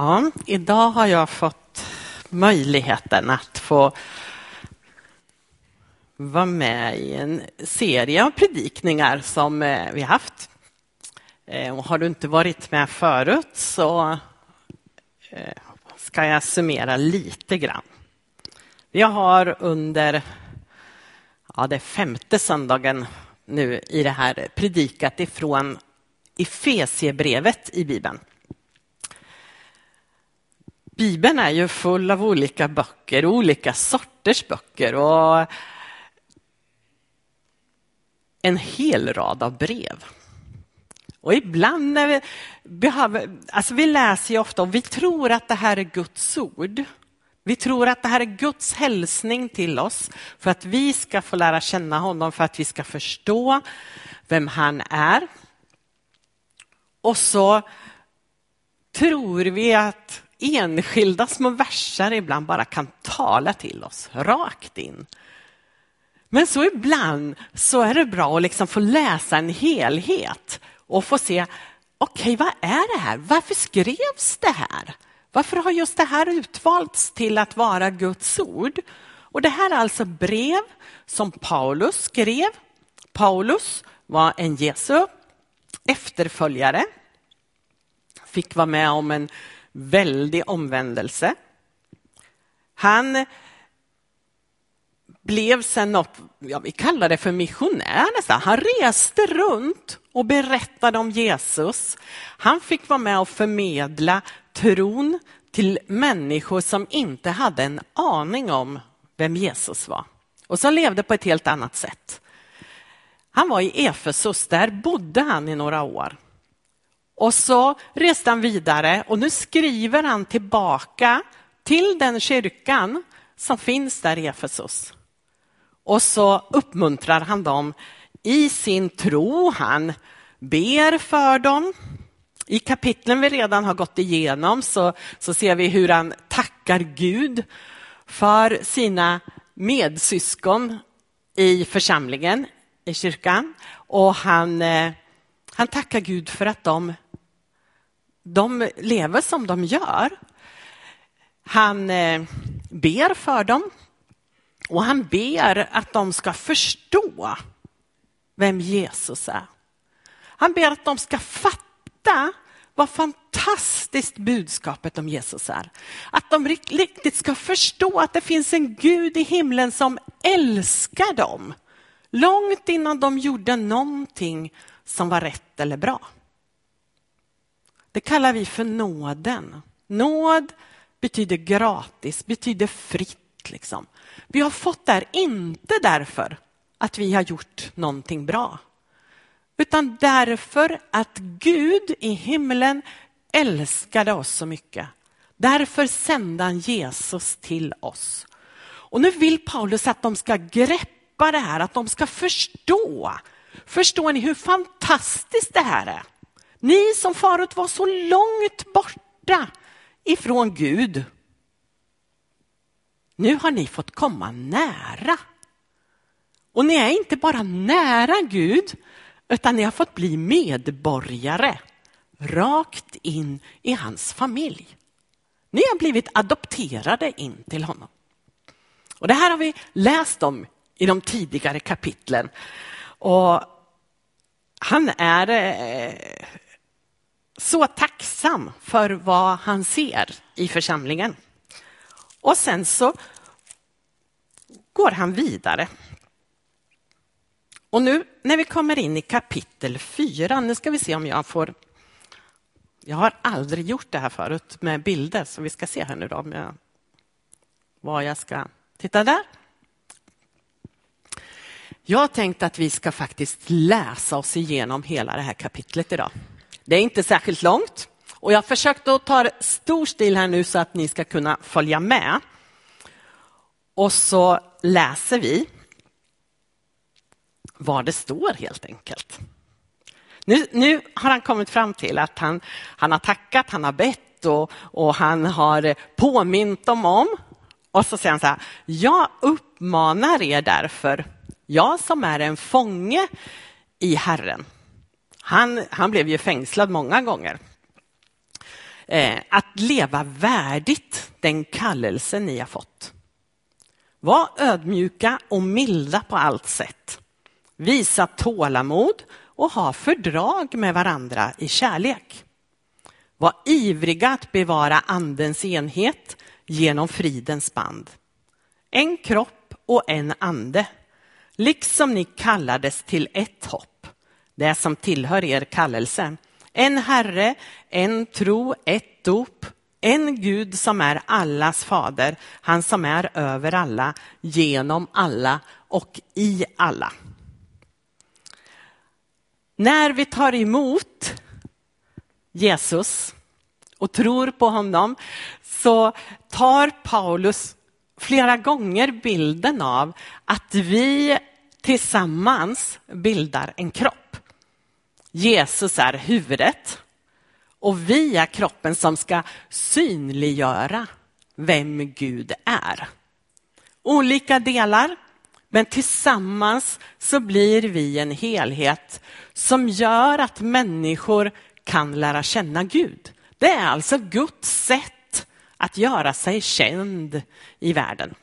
Ja, idag har jag fått möjligheten att få vara med i en serie av predikningar som eh, vi haft. Eh, har du inte varit med förut så eh, ska jag summera lite grann. Vi har under ja, det femte söndagen nu i det här predikat ifrån Efesiebrevet i Bibeln. Bibeln är ju full av olika böcker, olika sorters böcker och en hel rad av brev. Och ibland när vi behöver, alltså vi läser ju ofta och vi tror att det här är Guds ord. Vi tror att det här är Guds hälsning till oss för att vi ska få lära känna honom, för att vi ska förstå vem han är. Och så tror vi att enskilda små verser ibland bara kan tala till oss rakt in. Men så ibland så är det bra att liksom få läsa en helhet och få se, okej, okay, vad är det här? Varför skrevs det här? Varför har just det här utvalts till att vara Guds ord? Och det här är alltså brev som Paulus skrev. Paulus var en Jesu efterföljare, fick vara med om en väldig omvändelse. Han blev sen något, ja, vi kallar det för missionär nästan. Han reste runt och berättade om Jesus. Han fick vara med och förmedla tron till människor som inte hade en aning om vem Jesus var och som levde på ett helt annat sätt. Han var i Efesus, där bodde han i några år. Och så reste han vidare och nu skriver han tillbaka till den kyrkan som finns där i Efesus. Och så uppmuntrar han dem i sin tro. Han ber för dem. I kapitlen vi redan har gått igenom så, så ser vi hur han tackar Gud för sina medsyskon i församlingen, i kyrkan. Och han, eh, han tackar Gud för att de de lever som de gör. Han eh, ber för dem och han ber att de ska förstå vem Jesus är. Han ber att de ska fatta vad fantastiskt budskapet om Jesus är. Att de riktigt ska förstå att det finns en Gud i himlen som älskar dem. Långt innan de gjorde någonting som var rätt eller bra. Det kallar vi för nåden. Nåd betyder gratis, betyder fritt. Liksom. Vi har fått det här inte därför att vi har gjort någonting bra, utan därför att Gud i himlen älskade oss så mycket. Därför sände han Jesus till oss. Och nu vill Paulus att de ska greppa det här, att de ska förstå. Förstår ni hur fantastiskt det här är? Ni som förut var så långt borta ifrån Gud. Nu har ni fått komma nära. Och ni är inte bara nära Gud, utan ni har fått bli medborgare rakt in i hans familj. Ni har blivit adopterade in till honom. Och Det här har vi läst om i de tidigare kapitlen. Och han är eh, så tacksam för vad han ser i församlingen. Och sen så går han vidare. Och nu när vi kommer in i kapitel 4, nu ska vi se om jag får... Jag har aldrig gjort det här förut med bilder, så vi ska se här nu då med vad jag ska... Titta där. Jag tänkte att vi ska faktiskt läsa oss igenom hela det här kapitlet idag. Det är inte särskilt långt och jag försökte att ta stor stil här nu så att ni ska kunna följa med. Och så läser vi vad det står helt enkelt. Nu, nu har han kommit fram till att han, han har tackat, han har bett och, och han har påmint dem om. Och så säger han så här, jag uppmanar er därför, jag som är en fånge i Herren, han, han blev ju fängslad många gånger. eh, att leva värdigt den kallelse ni har fått. Var ödmjuka och milda på allt sätt. Visa tålamod och ha fördrag med varandra i kärlek. Var ivriga att bevara andens enhet genom fridens band. En kropp och en ande, liksom ni kallades till ett hopp, det som tillhör er kallelse. En Herre, en tro, ett dop, en Gud som är allas fader, han som är över alla, genom alla och i alla. När vi tar emot Jesus och tror på honom så tar Paulus flera gånger bilden av att vi tillsammans bildar en kropp. Jesus är huvudet och vi är kroppen som ska synliggöra vem Gud är. Olika delar, men tillsammans så blir vi en helhet som gör att människor kan lära känna Gud. Det är alltså Guds sätt att göra sig känd i världen.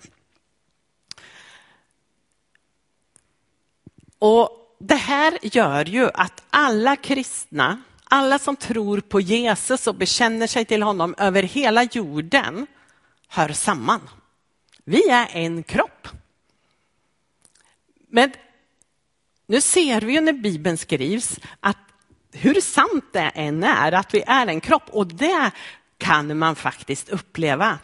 Och Det här gör ju att alla kristna, alla som tror på Jesus och bekänner sig till honom över hela jorden hör samman. Vi är en kropp. Men nu ser vi ju när Bibeln skrivs att hur sant det än är att vi är en kropp och det kan man faktiskt uppleva.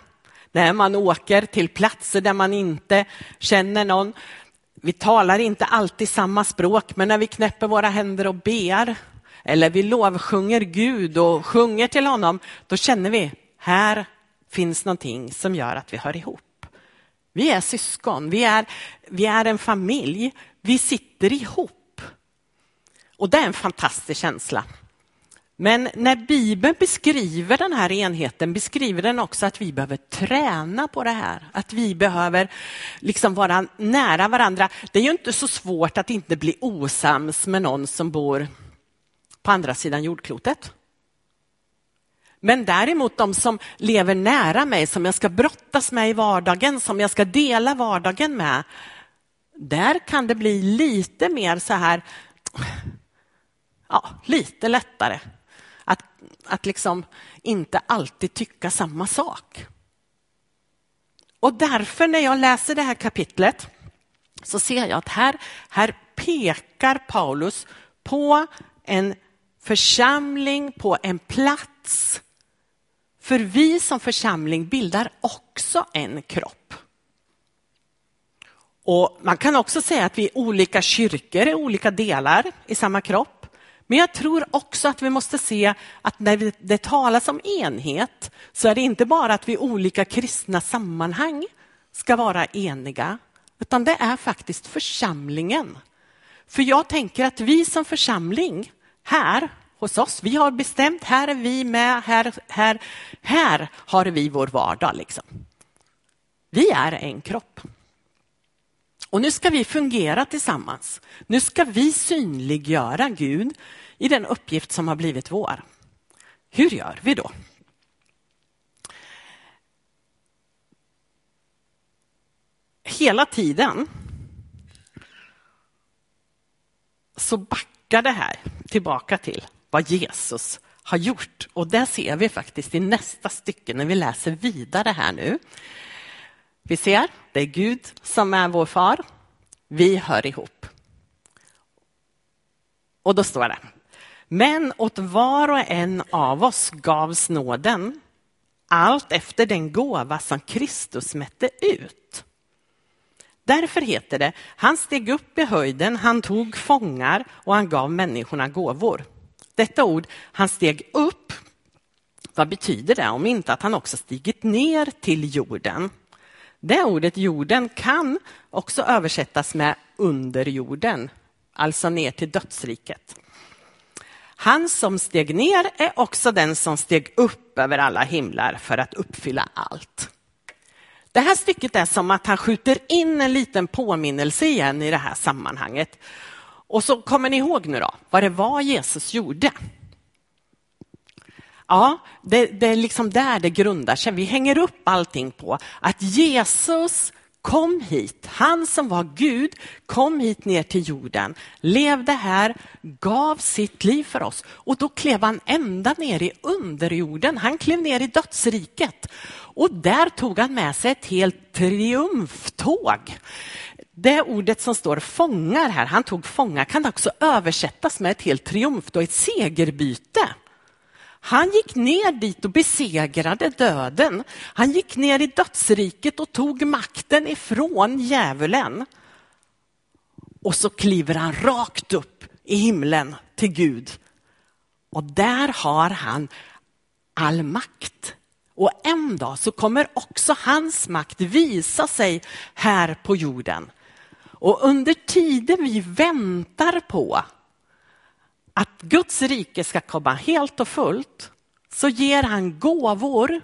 När man åker till platser där man inte känner någon. Vi talar inte alltid samma språk, men när vi knäpper våra händer och ber eller vi lovsjunger Gud och sjunger till honom, då känner vi här finns någonting som gör att vi hör ihop. Vi är syskon, vi är, vi är en familj, vi sitter ihop. Och det är en fantastisk känsla. Men när Bibeln beskriver den här enheten beskriver den också att vi behöver träna på det här. Att vi behöver liksom vara nära varandra. Det är ju inte så svårt att inte bli osams med någon som bor på andra sidan jordklotet. Men däremot de som lever nära mig, som jag ska brottas med i vardagen, som jag ska dela vardagen med, där kan det bli lite mer så här, ja, lite lättare att, att liksom inte alltid tycka samma sak. Och därför när jag läser det här kapitlet så ser jag att här, här pekar Paulus på en församling, på en plats. För vi som församling bildar också en kropp. Och Man kan också säga att vi är olika kyrkor är olika delar i samma kropp. Men jag tror också att vi måste se att när det talas om enhet så är det inte bara att vi i olika kristna sammanhang ska vara eniga, utan det är faktiskt församlingen. För jag tänker att vi som församling här hos oss, vi har bestämt, här är vi med, här, här, här har vi vår vardag. Liksom. Vi är en kropp. Och nu ska vi fungera tillsammans. Nu ska vi synliggöra Gud i den uppgift som har blivit vår. Hur gör vi då? Hela tiden så backar det här tillbaka till vad Jesus har gjort. Och det ser vi faktiskt i nästa stycke när vi läser vidare här nu. Vi ser, det är Gud som är vår far. Vi hör ihop. Och då står det, men åt var och en av oss gavs nåden allt efter den gåva som Kristus mätte ut. Därför heter det, han steg upp i höjden, han tog fångar och han gav människorna gåvor. Detta ord, han steg upp, vad betyder det om inte att han också stigit ner till jorden? Det ordet jorden kan också översättas med under jorden, alltså ner till dödsriket. Han som steg ner är också den som steg upp över alla himlar för att uppfylla allt. Det här stycket är som att han skjuter in en liten påminnelse igen i det här sammanhanget. Och så kommer ni ihåg nu då vad det var Jesus gjorde. Ja, det, det är liksom där det grundar sig. Vi hänger upp allting på att Jesus kom hit. Han som var Gud kom hit ner till jorden, levde här, gav sitt liv för oss. Och då klev han ända ner i underjorden. Han klev ner i dödsriket. Och där tog han med sig ett helt triumftåg. Det ordet som står fångar här, han tog fångar, kan också översättas med ett helt triumftåg, ett segerbyte. Han gick ner dit och besegrade döden. Han gick ner i dödsriket och tog makten ifrån djävulen. Och så kliver han rakt upp i himlen till Gud. Och där har han all makt. Och en dag så kommer också hans makt visa sig här på jorden. Och under tiden vi väntar på att Guds rike ska komma helt och fullt så ger han gåvor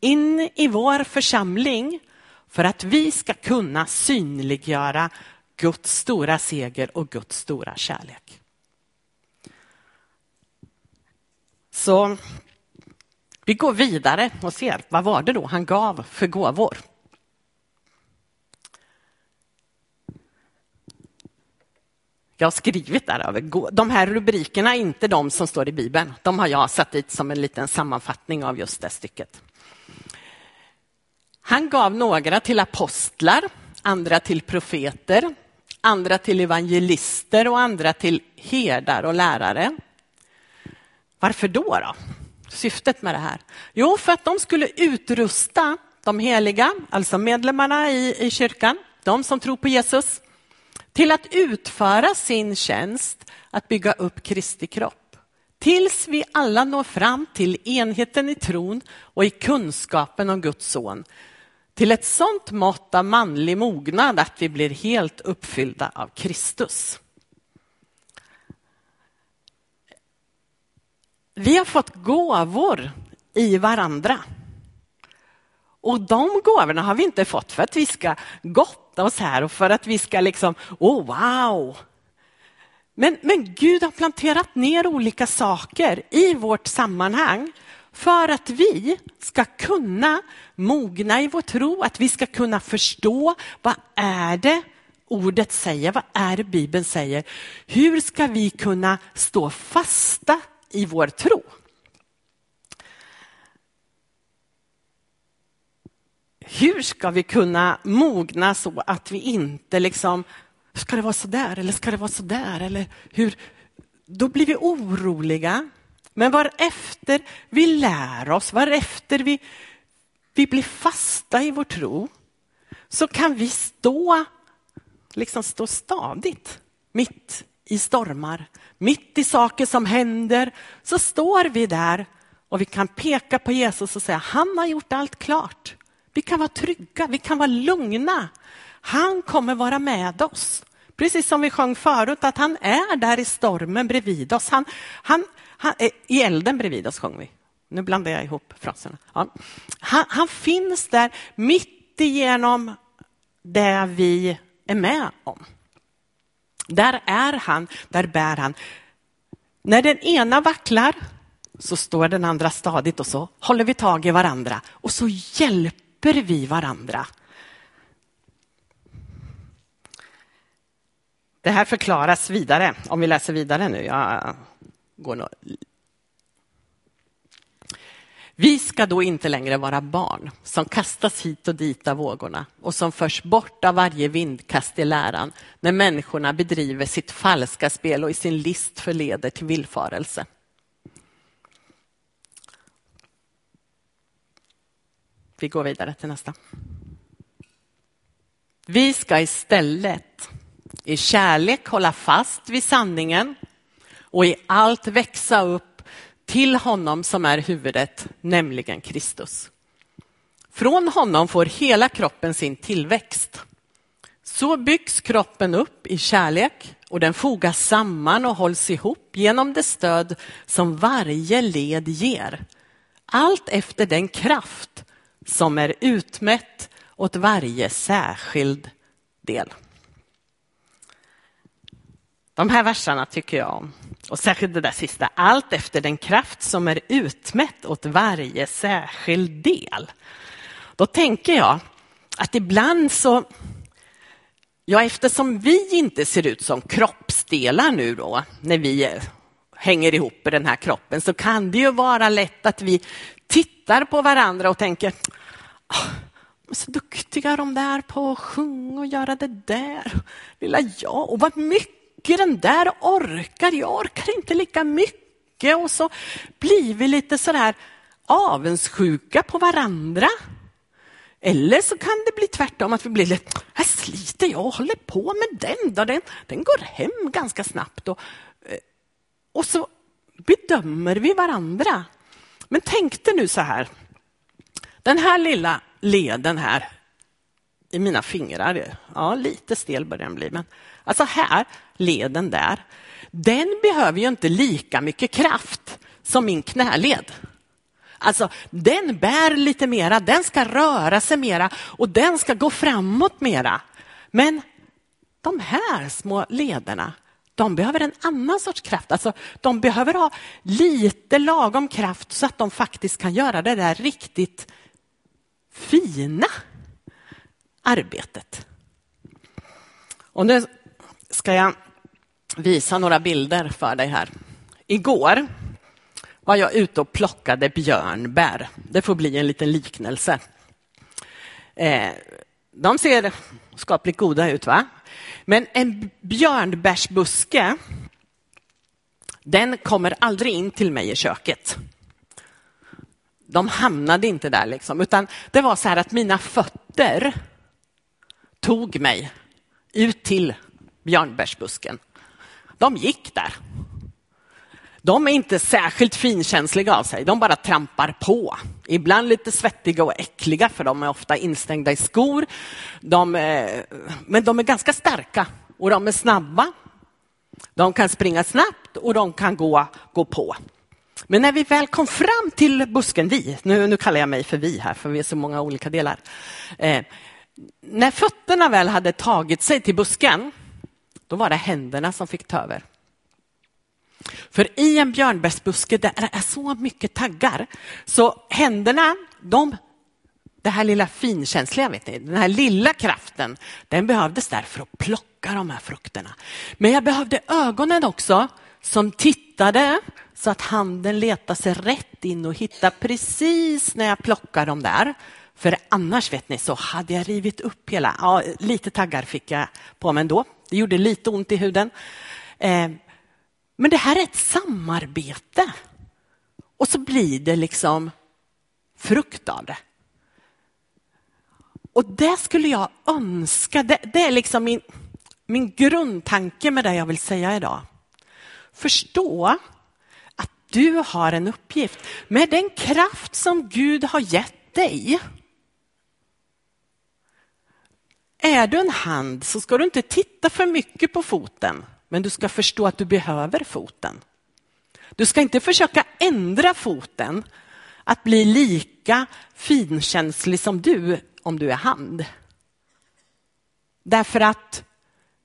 in i vår församling för att vi ska kunna synliggöra Guds stora seger och Guds stora kärlek. Så vi går vidare och ser vad var det då han gav för gåvor. Jag har skrivit däröver. De här rubrikerna är inte de som står i Bibeln. De har jag satt dit som en liten sammanfattning av just det stycket. Han gav några till apostlar, andra till profeter, andra till evangelister och andra till herdar och lärare. Varför då? då? Syftet med det här? Jo, för att de skulle utrusta de heliga, alltså medlemmarna i, i kyrkan, de som tror på Jesus, till att utföra sin tjänst att bygga upp Kristi kropp. Tills vi alla når fram till enheten i tron och i kunskapen om Guds son. Till ett sånt mått av manlig mognad att vi blir helt uppfyllda av Kristus. Vi har fått gåvor i varandra. Och de gåvorna har vi inte fått för att vi ska blotta oss här och för att vi ska liksom, oh wow. Men, men Gud har planterat ner olika saker i vårt sammanhang för att vi ska kunna mogna i vår tro, att vi ska kunna förstå vad är det ordet säger, vad är det Bibeln säger? Hur ska vi kunna stå fasta i vår tro? Hur ska vi kunna mogna så att vi inte liksom, ska det vara så där eller ska det vara så där eller hur? Då blir vi oroliga. Men varefter vi lär oss, varefter vi, vi blir fasta i vår tro, så kan vi stå, liksom stå stadigt mitt i stormar, mitt i saker som händer, så står vi där och vi kan peka på Jesus och säga, han har gjort allt klart. Vi kan vara trygga, vi kan vara lugna. Han kommer vara med oss. Precis som vi sjöng förut, att han är där i stormen bredvid oss. Han, han, han, eh, I elden bredvid oss sjöng vi. Nu blandar jag ihop fraserna. Ja. Han, han finns där mitt igenom det vi är med om. Där är han, där bär han. När den ena vacklar så står den andra stadigt och så håller vi tag i varandra och så hjälper hjälper vi varandra. Det här förklaras vidare, om vi läser vidare nu. Jag går nog... Vi ska då inte längre vara barn som kastas hit och dit av vågorna och som förs bort av varje vindkast i läran när människorna bedriver sitt falska spel och i sin list förleder till villfarelse. Vi går vidare till nästa. Vi ska istället i kärlek hålla fast vid sanningen och i allt växa upp till honom som är huvudet, nämligen Kristus. Från honom får hela kroppen sin tillväxt. Så byggs kroppen upp i kärlek och den fogas samman och hålls ihop genom det stöd som varje led ger. Allt efter den kraft som är utmätt åt varje särskild del. De här verserna tycker jag om. Och särskilt det där sista, allt efter den kraft som är utmätt åt varje särskild del. Då tänker jag att ibland så, ja eftersom vi inte ser ut som kroppsdelar nu då, när vi hänger ihop i den här kroppen, så kan det ju vara lätt att vi tittar på varandra och tänker, oh, så duktiga de där på att sjunga och göra det där. Lilla jag, och vad mycket den där orkar. Jag orkar inte lika mycket. Och så blir vi lite sådär avundsjuka på varandra. Eller så kan det bli tvärtom, att vi blir lite, här sliter jag och håller på med den, då. Den, den går hem ganska snabbt. Och, eh, och så bedömer vi varandra. Men tänk dig nu så här, den här lilla leden här i mina fingrar, ja lite stel börjar den bli, men alltså här, leden där, den behöver ju inte lika mycket kraft som min knäled. Alltså den bär lite mera, den ska röra sig mera och den ska gå framåt mera. Men de här små lederna, de behöver en annan sorts kraft. Alltså, de behöver ha lite lagom kraft så att de faktiskt kan göra det där riktigt fina arbetet. Och nu ska jag visa några bilder för dig här. Igår var jag ute och plockade björnbär. Det får bli en liten liknelse. Eh, de ser skapligt goda ut, va? Men en björnbärsbuske, den kommer aldrig in till mig i köket. De hamnade inte där, liksom, utan det var så här att mina fötter tog mig ut till björnbärsbusken. De gick där. De är inte särskilt finkänsliga av sig, de bara trampar på. Ibland lite svettiga och äckliga, för de är ofta instängda i skor. De är, men de är ganska starka och de är snabba. De kan springa snabbt och de kan gå, gå på. Men när vi väl kom fram till busken, vi, nu, nu kallar jag mig för vi här, för vi är så många olika delar. Eh, när fötterna väl hade tagit sig till busken, då var det händerna som fick ta över. För i en björnbärsbuske där det är så mycket taggar, så händerna, de, det här lilla finkänsliga, vet ni, den här lilla kraften, den behövdes där för att plocka de här frukterna. Men jag behövde ögonen också som tittade så att handen letade sig rätt in och hittade precis när jag plockar dem där. För annars vet ni så hade jag rivit upp hela, ja, lite taggar fick jag på mig ändå. Det gjorde lite ont i huden. Eh, men det här är ett samarbete. Och så blir det liksom frukt av det. Och det skulle jag önska, det, det är liksom min, min grundtanke med det jag vill säga idag. Förstå att du har en uppgift. Med den kraft som Gud har gett dig. Är du en hand så ska du inte titta för mycket på foten, men du ska förstå att du behöver foten. Du ska inte försöka ändra foten att bli lika finkänslig som du om du är hand. Därför att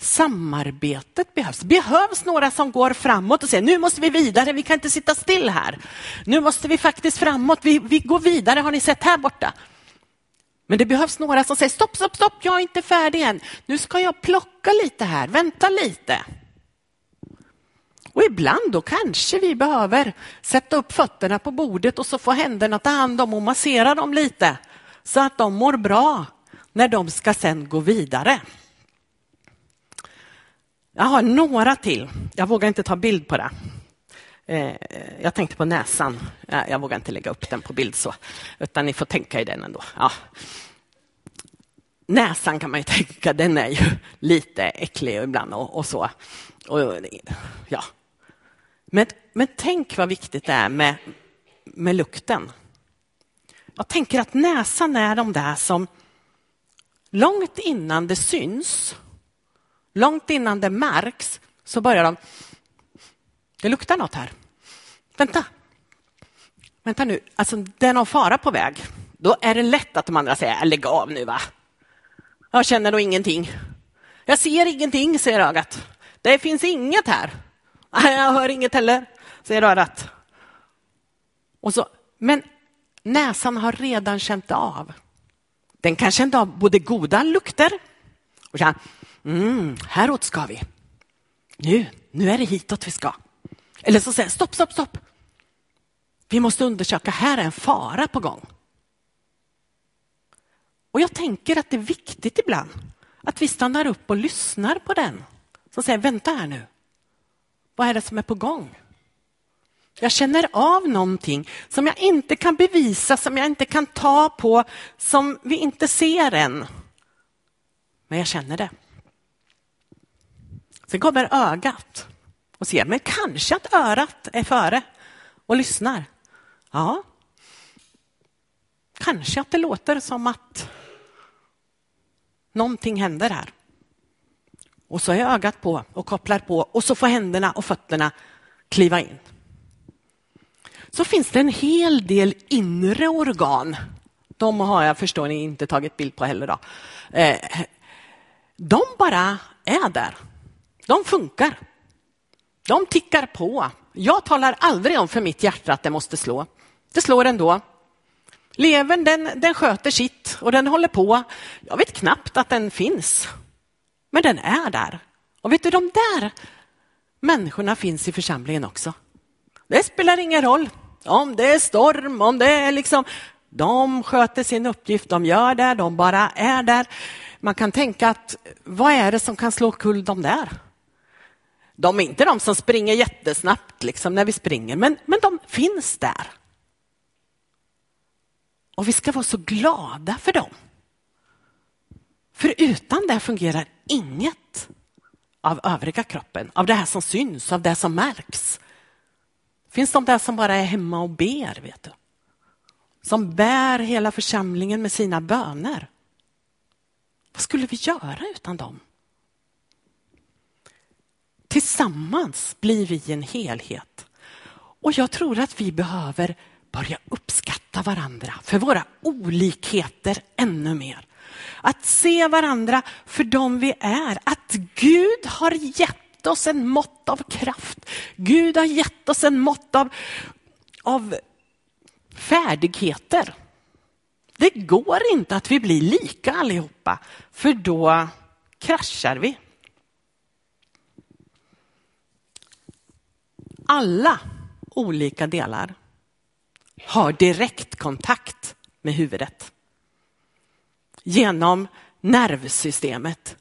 samarbetet behövs. Det behövs några som går framåt och säger nu måste vi vidare, vi kan inte sitta still här. Nu måste vi faktiskt framåt, vi, vi går vidare, har ni sett här borta? Men det behövs några som säger stopp, stopp, stopp, jag är inte färdig än. Nu ska jag plocka lite här, vänta lite. Och ibland då kanske vi behöver sätta upp fötterna på bordet och så får händerna ta hand om och massera dem lite så att de mår bra när de ska sen gå vidare. Jag har några till. Jag vågar inte ta bild på det. Eh, jag tänkte på näsan. Jag vågar inte lägga upp den på bild så, utan ni får tänka i den ändå. Ja. Näsan kan man ju tänka, den är ju lite äcklig ibland och, och så. Och, ja men, men tänk vad viktigt det är med, med lukten. Jag tänker att näsan är de där som långt innan det syns Långt innan det märks så börjar de, det luktar något här. Vänta, vänta nu, alltså det är någon fara på väg. Då är det lätt att de andra säger, lägg av nu va. Jag känner nog ingenting. Jag ser ingenting, säger ögat. Det finns inget här. Nej, jag hör inget heller, säger örat. Och så, men näsan har redan känt av. Den kan känna av både goda lukter och känna, mm, häråt ska vi. Nu, nu är det hitåt vi ska. Eller så säger stopp, stopp, stopp. Vi måste undersöka, här är en fara på gång. Och jag tänker att det är viktigt ibland att vi stannar upp och lyssnar på den som säger, vänta här nu. Vad är det som är på gång? Jag känner av någonting som jag inte kan bevisa, som jag inte kan ta på, som vi inte ser än. Men jag känner det. Sen kommer ögat och ser, men kanske att örat är före och lyssnar. Ja, kanske att det låter som att någonting händer här. Och så är ögat på och kopplar på och så får händerna och fötterna kliva in. Så finns det en hel del inre organ. De har jag, förstår ni, inte tagit bild på heller. Då. Eh, de bara är där. De funkar. De tickar på. Jag talar aldrig om för mitt hjärta att det måste slå. Det slår ändå. Levern den, den sköter sitt och den håller på. Jag vet knappt att den finns. Men den är där. Och vet du, de där människorna finns i församlingen också. Det spelar ingen roll om det är storm, om det är liksom... De sköter sin uppgift, de gör det, de bara är där. Man kan tänka att vad är det som kan slå kull de där? De är inte de som springer jättesnabbt liksom när vi springer, men, men de finns där. Och vi ska vara så glada för dem. För utan det fungerar inget av övriga kroppen, av det här som syns, av det som märks. Finns de där som bara är hemma och ber, vet du? Som bär hela församlingen med sina böner. Vad skulle vi göra utan dem? Tillsammans blir vi en helhet. Och jag tror att vi behöver börja uppskatta varandra för våra olikheter ännu mer. Att se varandra för dem vi är. Att Gud har gett oss en mått av kraft. Gud har gett oss en mått av, av färdigheter. Det går inte att vi blir lika allihopa, för då kraschar vi. Alla olika delar har direktkontakt med huvudet genom nervsystemet.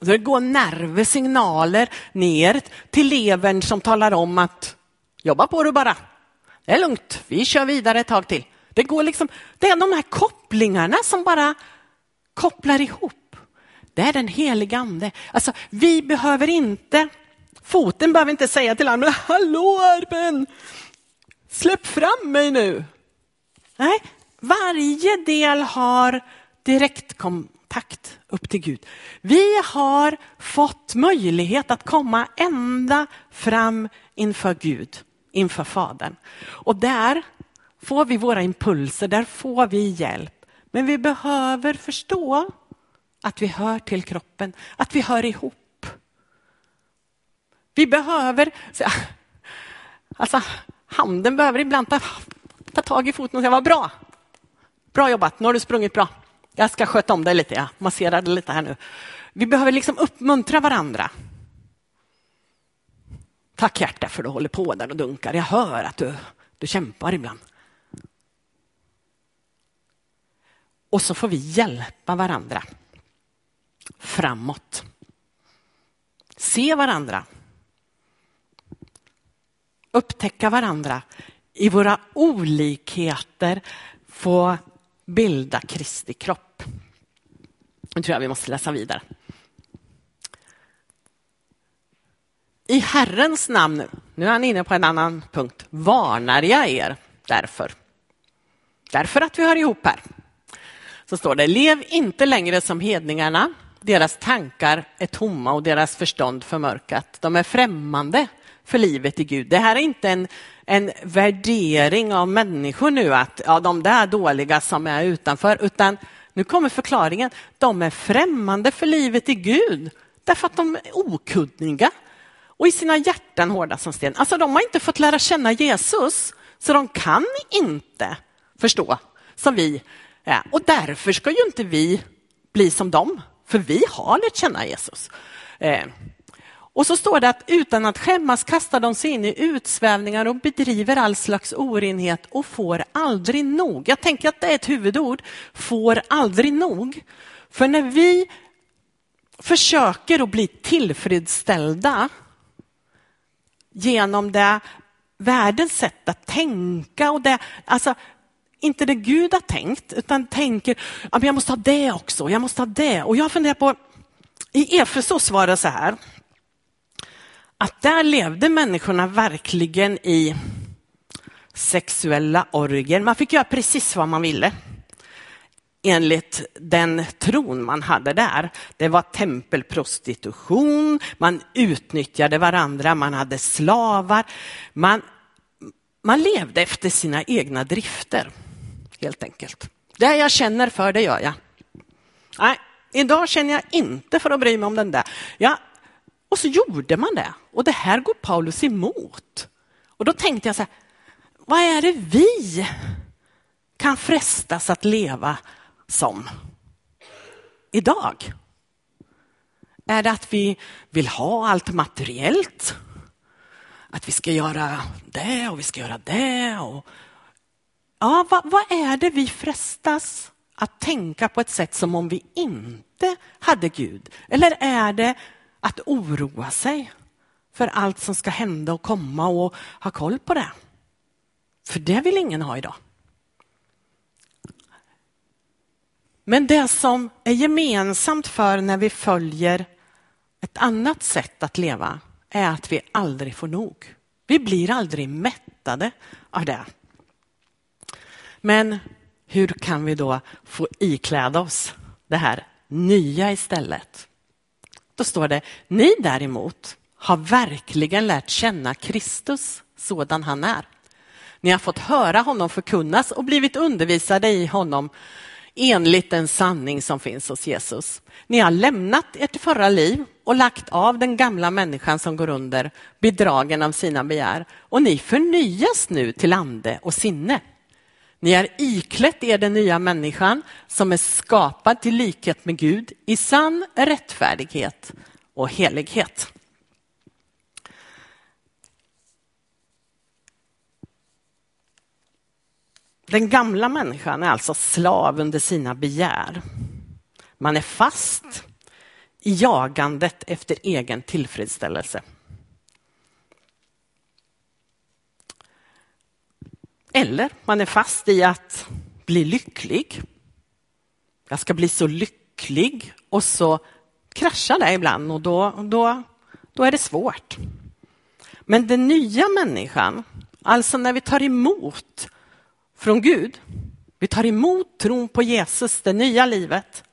det går nervsignaler ner till levern som talar om att jobba på du bara. Det är lugnt, vi kör vidare ett tag till. Det, går liksom, det är de här kopplingarna som bara kopplar ihop. Det är den heliga ande. Alltså, vi behöver inte, foten behöver inte säga till armen, hallå armen, släpp fram mig nu. Nej, varje del har direktkontakt upp till Gud. Vi har fått möjlighet att komma ända fram inför Gud, inför Fadern. Och där får vi våra impulser, där får vi hjälp. Men vi behöver förstå att vi hör till kroppen, att vi hör ihop. Vi behöver, alltså handen behöver ibland ta, ta tag i foten och säga vad bra. Bra jobbat, nu har du sprungit bra. Jag ska sköta om dig lite, jag masserar dig lite här nu. Vi behöver liksom uppmuntra varandra. Tack hjärta för att du håller på där och dunkar. Jag hör att du, du kämpar ibland. Och så får vi hjälpa varandra framåt. Se varandra. Upptäcka varandra i våra olikheter. Få bilda Kristi kropp. Nu tror jag vi måste läsa vidare. I Herrens namn, nu är han inne på en annan punkt, varnar jag er därför. Därför att vi hör ihop här. Så står det, lev inte längre som hedningarna. Deras tankar är tomma och deras förstånd förmörkat. De är främmande för livet i Gud. Det här är inte en, en värdering av människor nu, att ja, de där dåliga som är utanför, utan nu kommer förklaringen. De är främmande för livet i Gud därför att de är okunniga. och i sina hjärtan hårda som sten. Alltså de har inte fått lära känna Jesus, så de kan inte förstå som vi är. Och därför ska ju inte vi bli som dem, för vi har lärt känna Jesus. Eh, och så står det att utan att skämmas kastar de sig in i utsvävningar och bedriver all slags orenhet och får aldrig nog. Jag tänker att det är ett huvudord, får aldrig nog. För när vi försöker att bli tillfredsställda genom det världens sätt att tänka och det, alltså inte det Gud har tänkt, utan tänker jag måste ha det också, jag måste ha det. Och jag funderar på, i Efesos var det så här, att där levde människorna verkligen i sexuella orger. Man fick göra precis vad man ville enligt den tron man hade där. Det var tempelprostitution, man utnyttjade varandra, man hade slavar. Man, man levde efter sina egna drifter, helt enkelt. Det jag känner för, det gör jag. Nej, idag känner jag inte för att bry mig om den där. Jag och så gjorde man det. Och det här går Paulus emot. Och då tänkte jag så här, vad är det vi kan frestas att leva som idag? Är det att vi vill ha allt materiellt? Att vi ska göra det och vi ska göra det? Och... Ja, vad, vad är det vi frestas att tänka på ett sätt som om vi inte hade Gud? Eller är det att oroa sig för allt som ska hända och komma och ha koll på det. För det vill ingen ha idag. Men det som är gemensamt för när vi följer ett annat sätt att leva är att vi aldrig får nog. Vi blir aldrig mättade av det. Men hur kan vi då få ikläda oss det här nya istället? Då står det, ni däremot har verkligen lärt känna Kristus sådan han är. Ni har fått höra honom förkunnas och blivit undervisade i honom enligt den sanning som finns hos Jesus. Ni har lämnat ert förra liv och lagt av den gamla människan som går under, bedragen av sina begär. Och ni förnyas nu till ande och sinne. Ni har iklätt er den nya människan som är skapad till likhet med Gud i sann rättfärdighet och helighet. Den gamla människan är alltså slav under sina begär. Man är fast i jagandet efter egen tillfredsställelse. Eller man är fast i att bli lycklig. Jag ska bli så lycklig och så kraschar det ibland och då, då, då är det svårt. Men den nya människan, alltså när vi tar emot från Gud, vi tar emot tron på Jesus, det nya livet,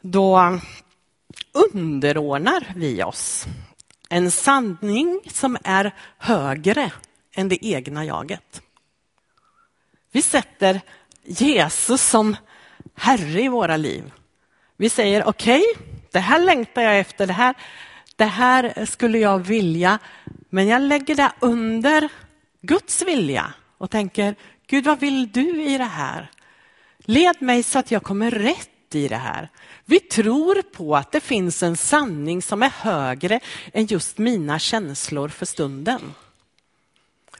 då underordnar vi oss en sanning som är högre än det egna jaget. Vi sätter Jesus som Herre i våra liv. Vi säger okej, okay, det här längtar jag efter, det här, det här skulle jag vilja, men jag lägger det under Guds vilja och tänker, Gud vad vill du i det här? Led mig så att jag kommer rätt i det här. Vi tror på att det finns en sanning som är högre än just mina känslor för stunden.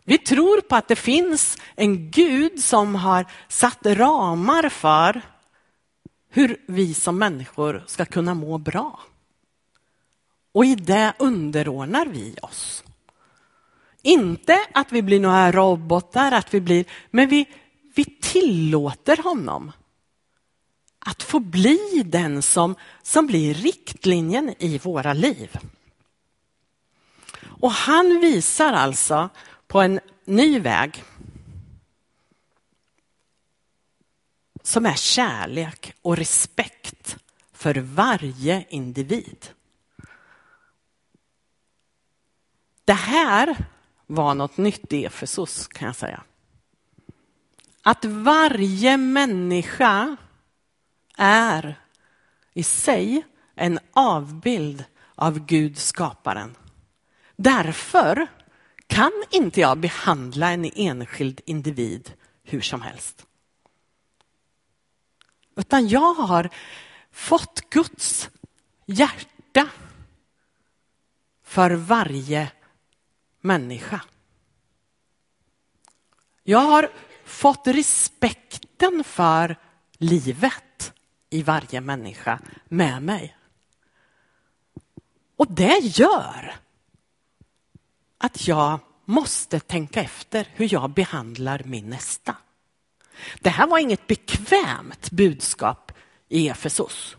Vi tror på att det finns en Gud som har satt ramar för hur vi som människor ska kunna må bra. Och i det underordnar vi oss. Inte att vi blir några robotar, att vi blir, men vi, vi tillåter honom att få bli den som, som blir riktlinjen i våra liv. Och han visar alltså på en ny väg som är kärlek och respekt för varje individ. Det här var något nytt i Efesos kan jag säga. Att varje människa är i sig en avbild av Gud skaparen. Därför kan inte jag behandla en enskild individ hur som helst. Utan jag har fått Guds hjärta för varje människa. Jag har fått respekten för livet i varje människa med mig. Och det gör att jag måste tänka efter hur jag behandlar min nästa. Det här var inget bekvämt budskap i Efesos.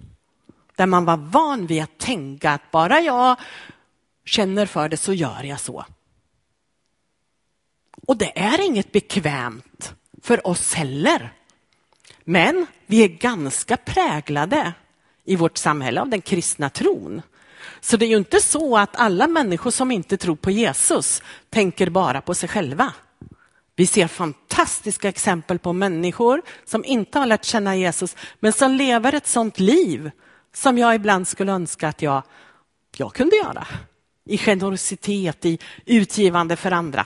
Där man var van vid att tänka att bara jag känner för det så gör jag så. Och det är inget bekvämt för oss heller. Men vi är ganska präglade i vårt samhälle av den kristna tron. Så det är ju inte så att alla människor som inte tror på Jesus tänker bara på sig själva. Vi ser fantastiska exempel på människor som inte har lärt känna Jesus, men som lever ett sånt liv som jag ibland skulle önska att jag, jag kunde göra. I generositet, i utgivande för andra.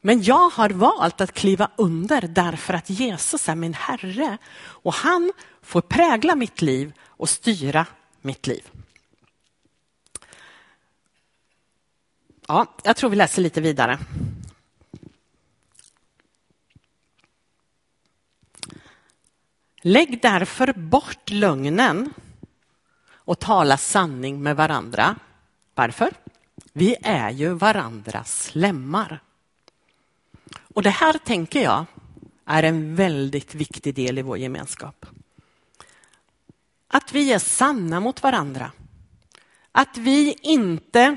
Men jag har valt att kliva under därför att Jesus är min Herre och han får prägla mitt liv och styra mitt liv. Ja, jag tror vi läser lite vidare. Lägg därför bort lögnen och tala sanning med varandra. Varför? Vi är ju varandras lemmar. Och det här tänker jag är en väldigt viktig del i vår gemenskap. Att vi är sanna mot varandra. Att vi inte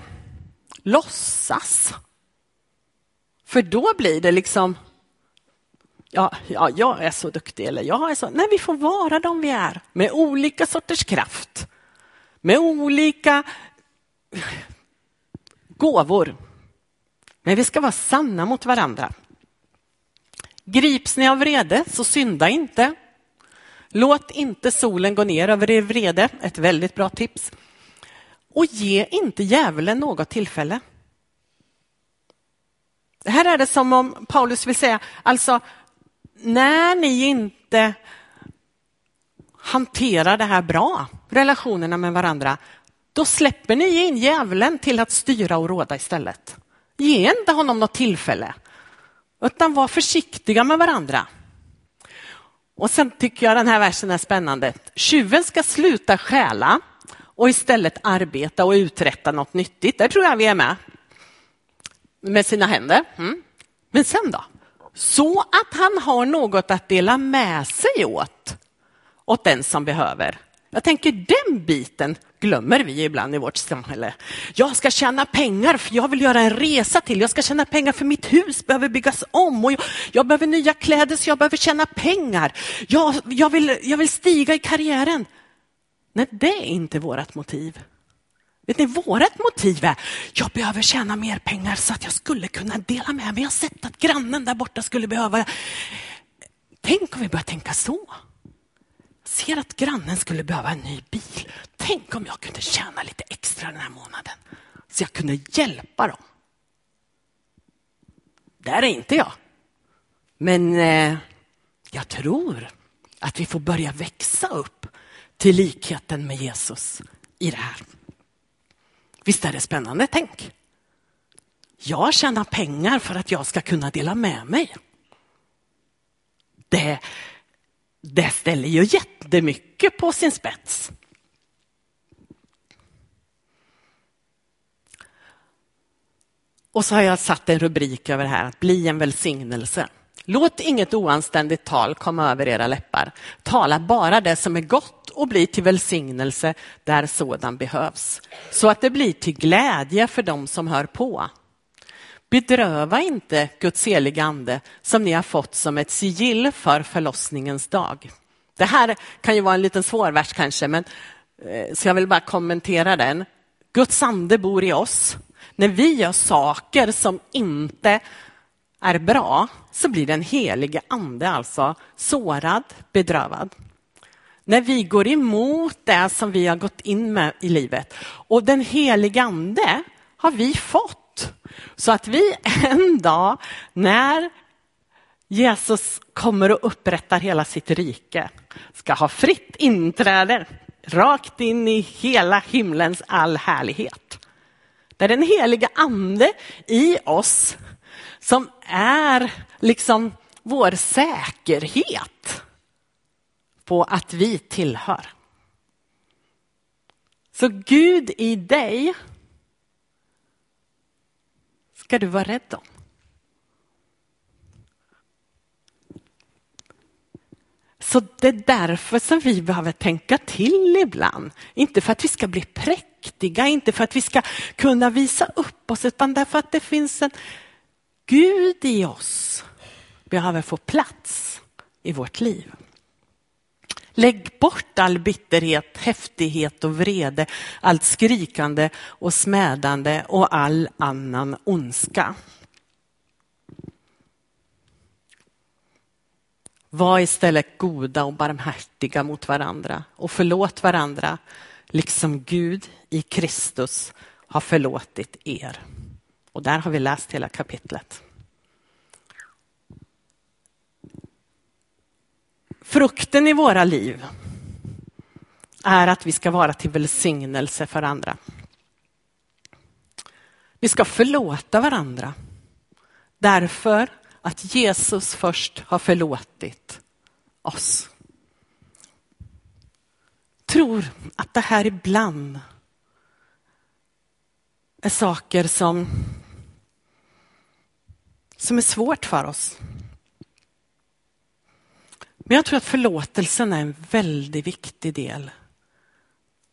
låtsas. För då blir det liksom, ja, ja, jag är så duktig eller jag är så, nej vi får vara de vi är med olika sorters kraft. Med olika gåvor. Men vi ska vara sanna mot varandra. Grips ni av vrede, så synda inte. Låt inte solen gå ner över er vrede, ett väldigt bra tips. Och ge inte djävulen något tillfälle. Här är det som om Paulus vill säga, alltså när ni inte hanterar det här bra, relationerna med varandra, då släpper ni in djävulen till att styra och råda istället. Ge inte honom något tillfälle, utan var försiktiga med varandra. Och sen tycker jag den här versen är spännande. Tjuven ska sluta stjäla och istället arbeta och uträtta något nyttigt. Där tror jag vi är med. Med sina händer. Mm. Men sen då? Så att han har något att dela med sig åt, åt den som behöver. Jag tänker den biten glömmer vi ibland i vårt samhälle. Jag ska tjäna pengar för jag vill göra en resa till. Jag ska tjäna pengar för mitt hus behöver byggas om och jag, jag behöver nya kläder så jag behöver tjäna pengar. Jag, jag, vill, jag vill stiga i karriären. Nej, det är inte vårt motiv. Vet ni, vårt motiv är, jag behöver tjäna mer pengar så att jag skulle kunna dela med mig. Jag har sett att grannen där borta skulle behöva. Tänk om vi börjar tänka så. Ser att grannen skulle behöva en ny bil. Tänk om jag kunde tjäna lite extra den här månaden så jag kunde hjälpa dem. Där är inte jag. Men eh, jag tror att vi får börja växa upp till likheten med Jesus i det här. Visst är det spännande? Tänk. Jag tjänar pengar för att jag ska kunna dela med mig. Det, det ställer ju jättemycket på sin spets. Och så har jag satt en rubrik över det här, att bli en välsignelse. Låt inget oanständigt tal komma över era läppar. Tala bara det som är gott och bli till välsignelse där sådan behövs. Så att det blir till glädje för dem som hör på. Bedröva inte Guds heliga ande som ni har fått som ett sigill för förlossningens dag. Det här kan ju vara en liten svår vers kanske, men, eh, så jag vill bara kommentera den. Guds ande bor i oss. När vi gör saker som inte är bra så blir den helige ande alltså sårad, bedrövad. När vi går emot det som vi har gått in med i livet. Och den helige ande har vi fått. Så att vi en dag när Jesus kommer och upprättar hela sitt rike ska ha fritt inträde rakt in i hela himlens all härlighet. Det är den heliga ande i oss som är liksom vår säkerhet på att vi tillhör. Så Gud i dig ska du vara rädd om. Så det är därför som vi behöver tänka till ibland. Inte för att vi ska bli präktiga, inte för att vi ska kunna visa upp oss, utan därför att det finns en Gud i oss behöver få plats i vårt liv. Lägg bort all bitterhet, häftighet och vrede, allt skrikande och smädande och all annan ondska. Var istället goda och barmhärtiga mot varandra och förlåt varandra, liksom Gud i Kristus har förlåtit er. Och där har vi läst hela kapitlet. Frukten i våra liv är att vi ska vara till välsignelse för andra. Vi ska förlåta varandra därför att Jesus först har förlåtit oss. Tror att det här ibland är saker som, som är svårt för oss. Men jag tror att förlåtelsen är en väldigt viktig del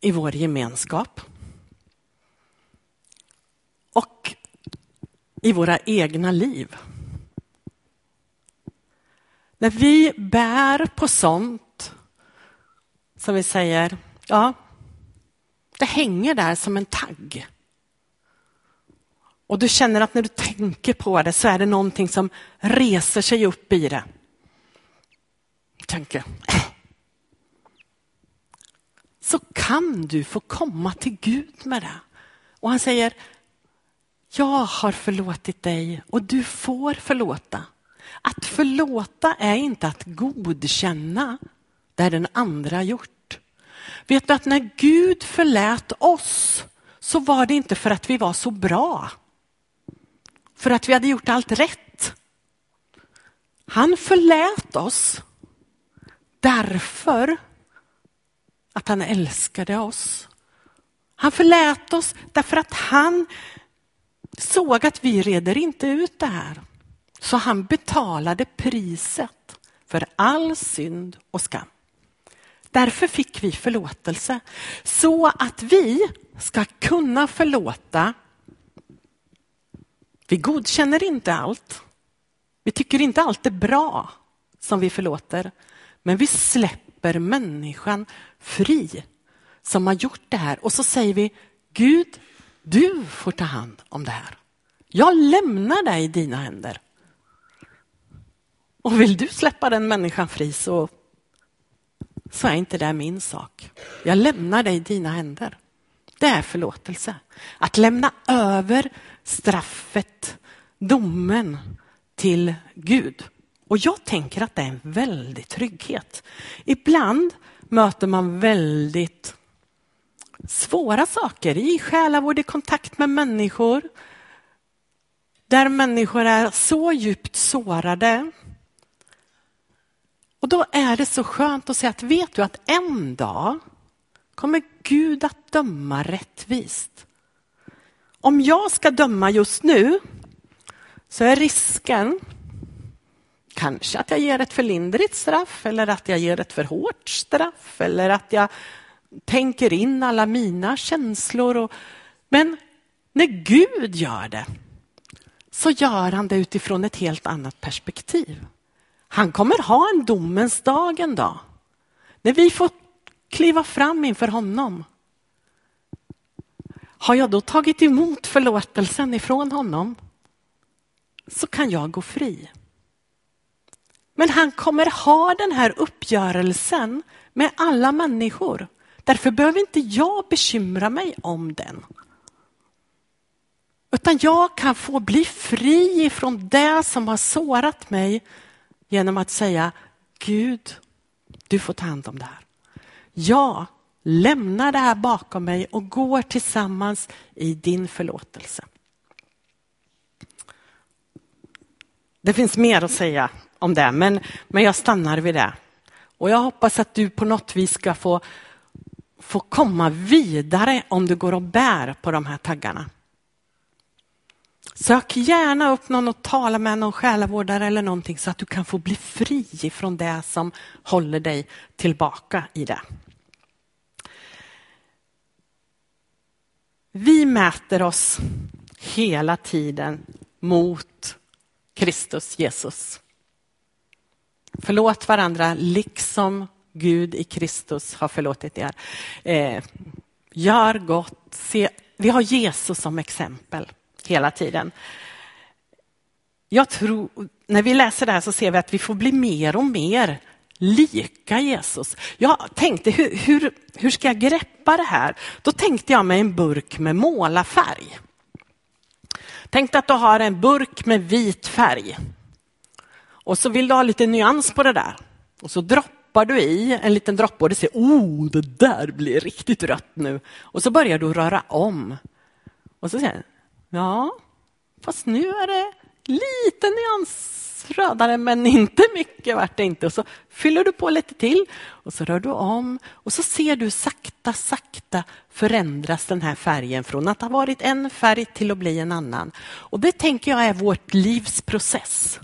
i vår gemenskap. Och i våra egna liv. När vi bär på sånt som vi säger, ja, det hänger där som en tagg. Och du känner att när du tänker på det så är det någonting som reser sig upp i det. Tänker, så kan du få komma till Gud med det. Och han säger, jag har förlåtit dig och du får förlåta. Att förlåta är inte att godkänna det den andra gjort. Vet du att när Gud förlät oss så var det inte för att vi var så bra. För att vi hade gjort allt rätt. Han förlät oss därför att han älskade oss. Han förlät oss därför att han såg att vi reder inte ut det här. Så han betalade priset för all synd och skam. Därför fick vi förlåtelse. Så att vi ska kunna förlåta. Vi godkänner inte allt. Vi tycker inte allt är bra som vi förlåter. Men vi släpper människan fri som har gjort det här. Och så säger vi, Gud, du får ta hand om det här. Jag lämnar dig i dina händer. Och vill du släppa den människan fri så, så är inte det min sak. Jag lämnar dig i dina händer. Det är förlåtelse. Att lämna över straffet, domen till Gud. Och jag tänker att det är en väldig trygghet. Ibland möter man väldigt svåra saker i själavård, i kontakt med människor. Där människor är så djupt sårade och då är det så skönt att säga att vet du att en dag kommer Gud att döma rättvist. Om jag ska döma just nu så är risken kanske att jag ger ett för lindrigt straff eller att jag ger ett för hårt straff eller att jag tänker in alla mina känslor. Och... Men när Gud gör det så gör han det utifrån ett helt annat perspektiv. Han kommer ha en domens dag en dag. När vi får kliva fram inför honom. Har jag då tagit emot förlåtelsen ifrån honom så kan jag gå fri. Men han kommer ha den här uppgörelsen med alla människor. Därför behöver inte jag bekymra mig om den. Utan jag kan få bli fri ifrån det som har sårat mig genom att säga Gud, du får ta hand om det här. Jag lämnar det här bakom mig och går tillsammans i din förlåtelse. Det finns mer att säga om det, men, men jag stannar vid det. Och jag hoppas att du på något vis ska få, få komma vidare om du går och bär på de här taggarna. Sök gärna upp någon och tala med någon själavårdare eller någonting så att du kan få bli fri från det som håller dig tillbaka i det. Vi mäter oss hela tiden mot Kristus Jesus. Förlåt varandra liksom Gud i Kristus har förlåtit er. Eh, gör gott. Se, vi har Jesus som exempel hela tiden. Jag tror, när vi läser det här så ser vi att vi får bli mer och mer lika Jesus. Jag tänkte, hur, hur, hur ska jag greppa det här? Då tänkte jag mig en burk med målarfärg. Tänk att du har en burk med vit färg. Och så vill du ha lite nyans på det där. Och så droppar du i en liten droppe och du ser, oh, det där blir riktigt rött nu. Och så börjar du röra om. Och så säger du, ja, fast nu är det lite nyans rödare men inte mycket vart det inte. Och så fyller du på lite till och så rör du om och så ser du sakta, sakta förändras den här färgen från att ha varit en färg till att bli en annan. Och det tänker jag är vårt livs process.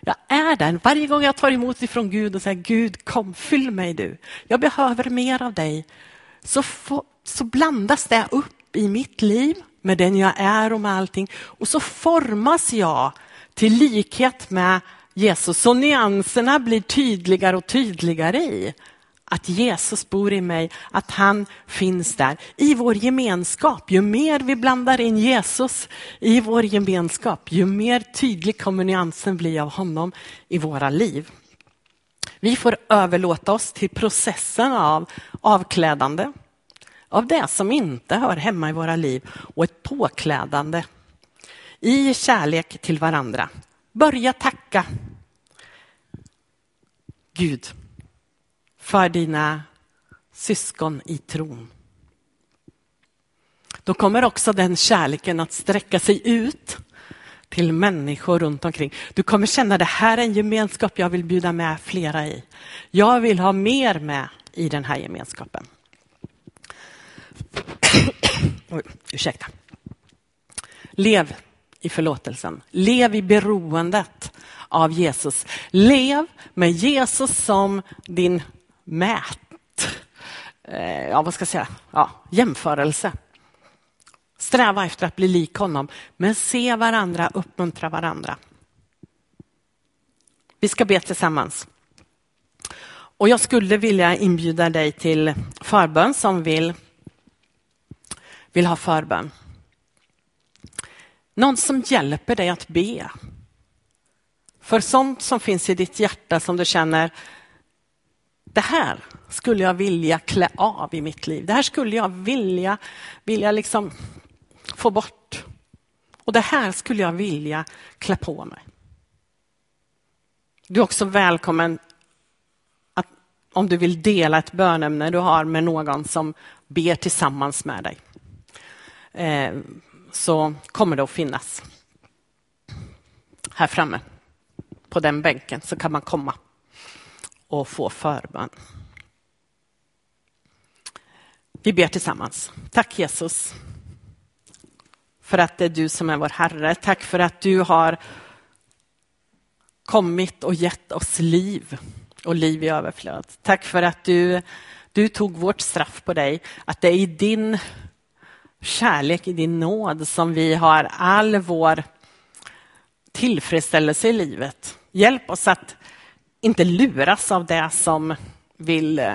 Jag är den. Varje gång jag tar emot ifrån Gud och säger Gud kom, fyll mig du. Jag behöver mer av dig. Så, få, så blandas det upp i mitt liv med den jag är och med allting. Och så formas jag till likhet med Jesus. Så nyanserna blir tydligare och tydligare i att Jesus bor i mig, att han finns där i vår gemenskap. Ju mer vi blandar in Jesus i vår gemenskap, ju mer tydlig kommer nyansen bli av honom i våra liv. Vi får överlåta oss till processen av avklädande, av det som inte hör hemma i våra liv och ett påklädande i kärlek till varandra. Börja tacka Gud för dina syskon i tron. Då kommer också den kärleken att sträcka sig ut till människor runt omkring. Du kommer känna det här är en gemenskap jag vill bjuda med flera i. Jag vill ha mer med i den här gemenskapen. Oj, ursäkta. Lev i förlåtelsen. Lev i beroendet av Jesus. Lev med Jesus som din mät, eh, ja vad ska jag säga, ja, jämförelse. Sträva efter att bli lik honom, men se varandra, uppmuntra varandra. Vi ska be tillsammans. Och jag skulle vilja inbjuda dig till förbön som vill, vill ha förbön. Någon som hjälper dig att be. För sånt som finns i ditt hjärta som du känner, det här skulle jag vilja klä av i mitt liv. Det här skulle jag vilja, vilja liksom få bort. Och det här skulle jag vilja klä på mig. Du är också välkommen att, om du vill dela ett bönämne du har med någon som ber tillsammans med dig. Eh, så kommer det att finnas. Här framme på den bänken så kan man komma och få förbön. Vi ber tillsammans. Tack Jesus för att det är du som är vår Herre. Tack för att du har kommit och gett oss liv och liv i överflöd. Tack för att du, du tog vårt straff på dig, att det är i din kärlek, i din nåd som vi har all vår tillfredsställelse i livet. Hjälp oss att inte luras av det som vill, eh,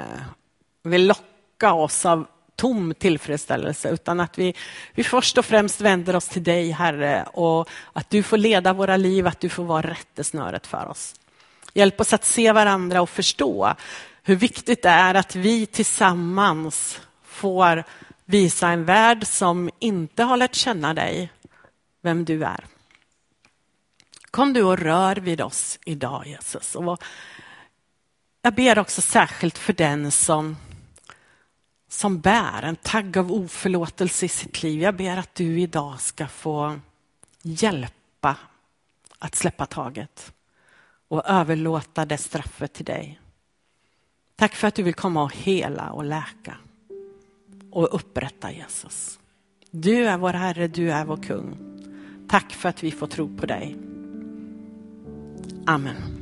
vill locka oss av tom tillfredsställelse, utan att vi, vi först och främst vänder oss till dig, Herre, och att du får leda våra liv, att du får vara rättesnöret för oss. Hjälp oss att se varandra och förstå hur viktigt det är att vi tillsammans får visa en värld som inte har lärt känna dig vem du är. Kom du och rör vid oss idag Jesus. Och jag ber också särskilt för den som, som bär en tagg av oförlåtelse i sitt liv. Jag ber att du idag ska få hjälpa att släppa taget och överlåta det straffet till dig. Tack för att du vill komma och hela och läka och upprätta Jesus. Du är vår Herre, du är vår kung. Tack för att vi får tro på dig. Amen.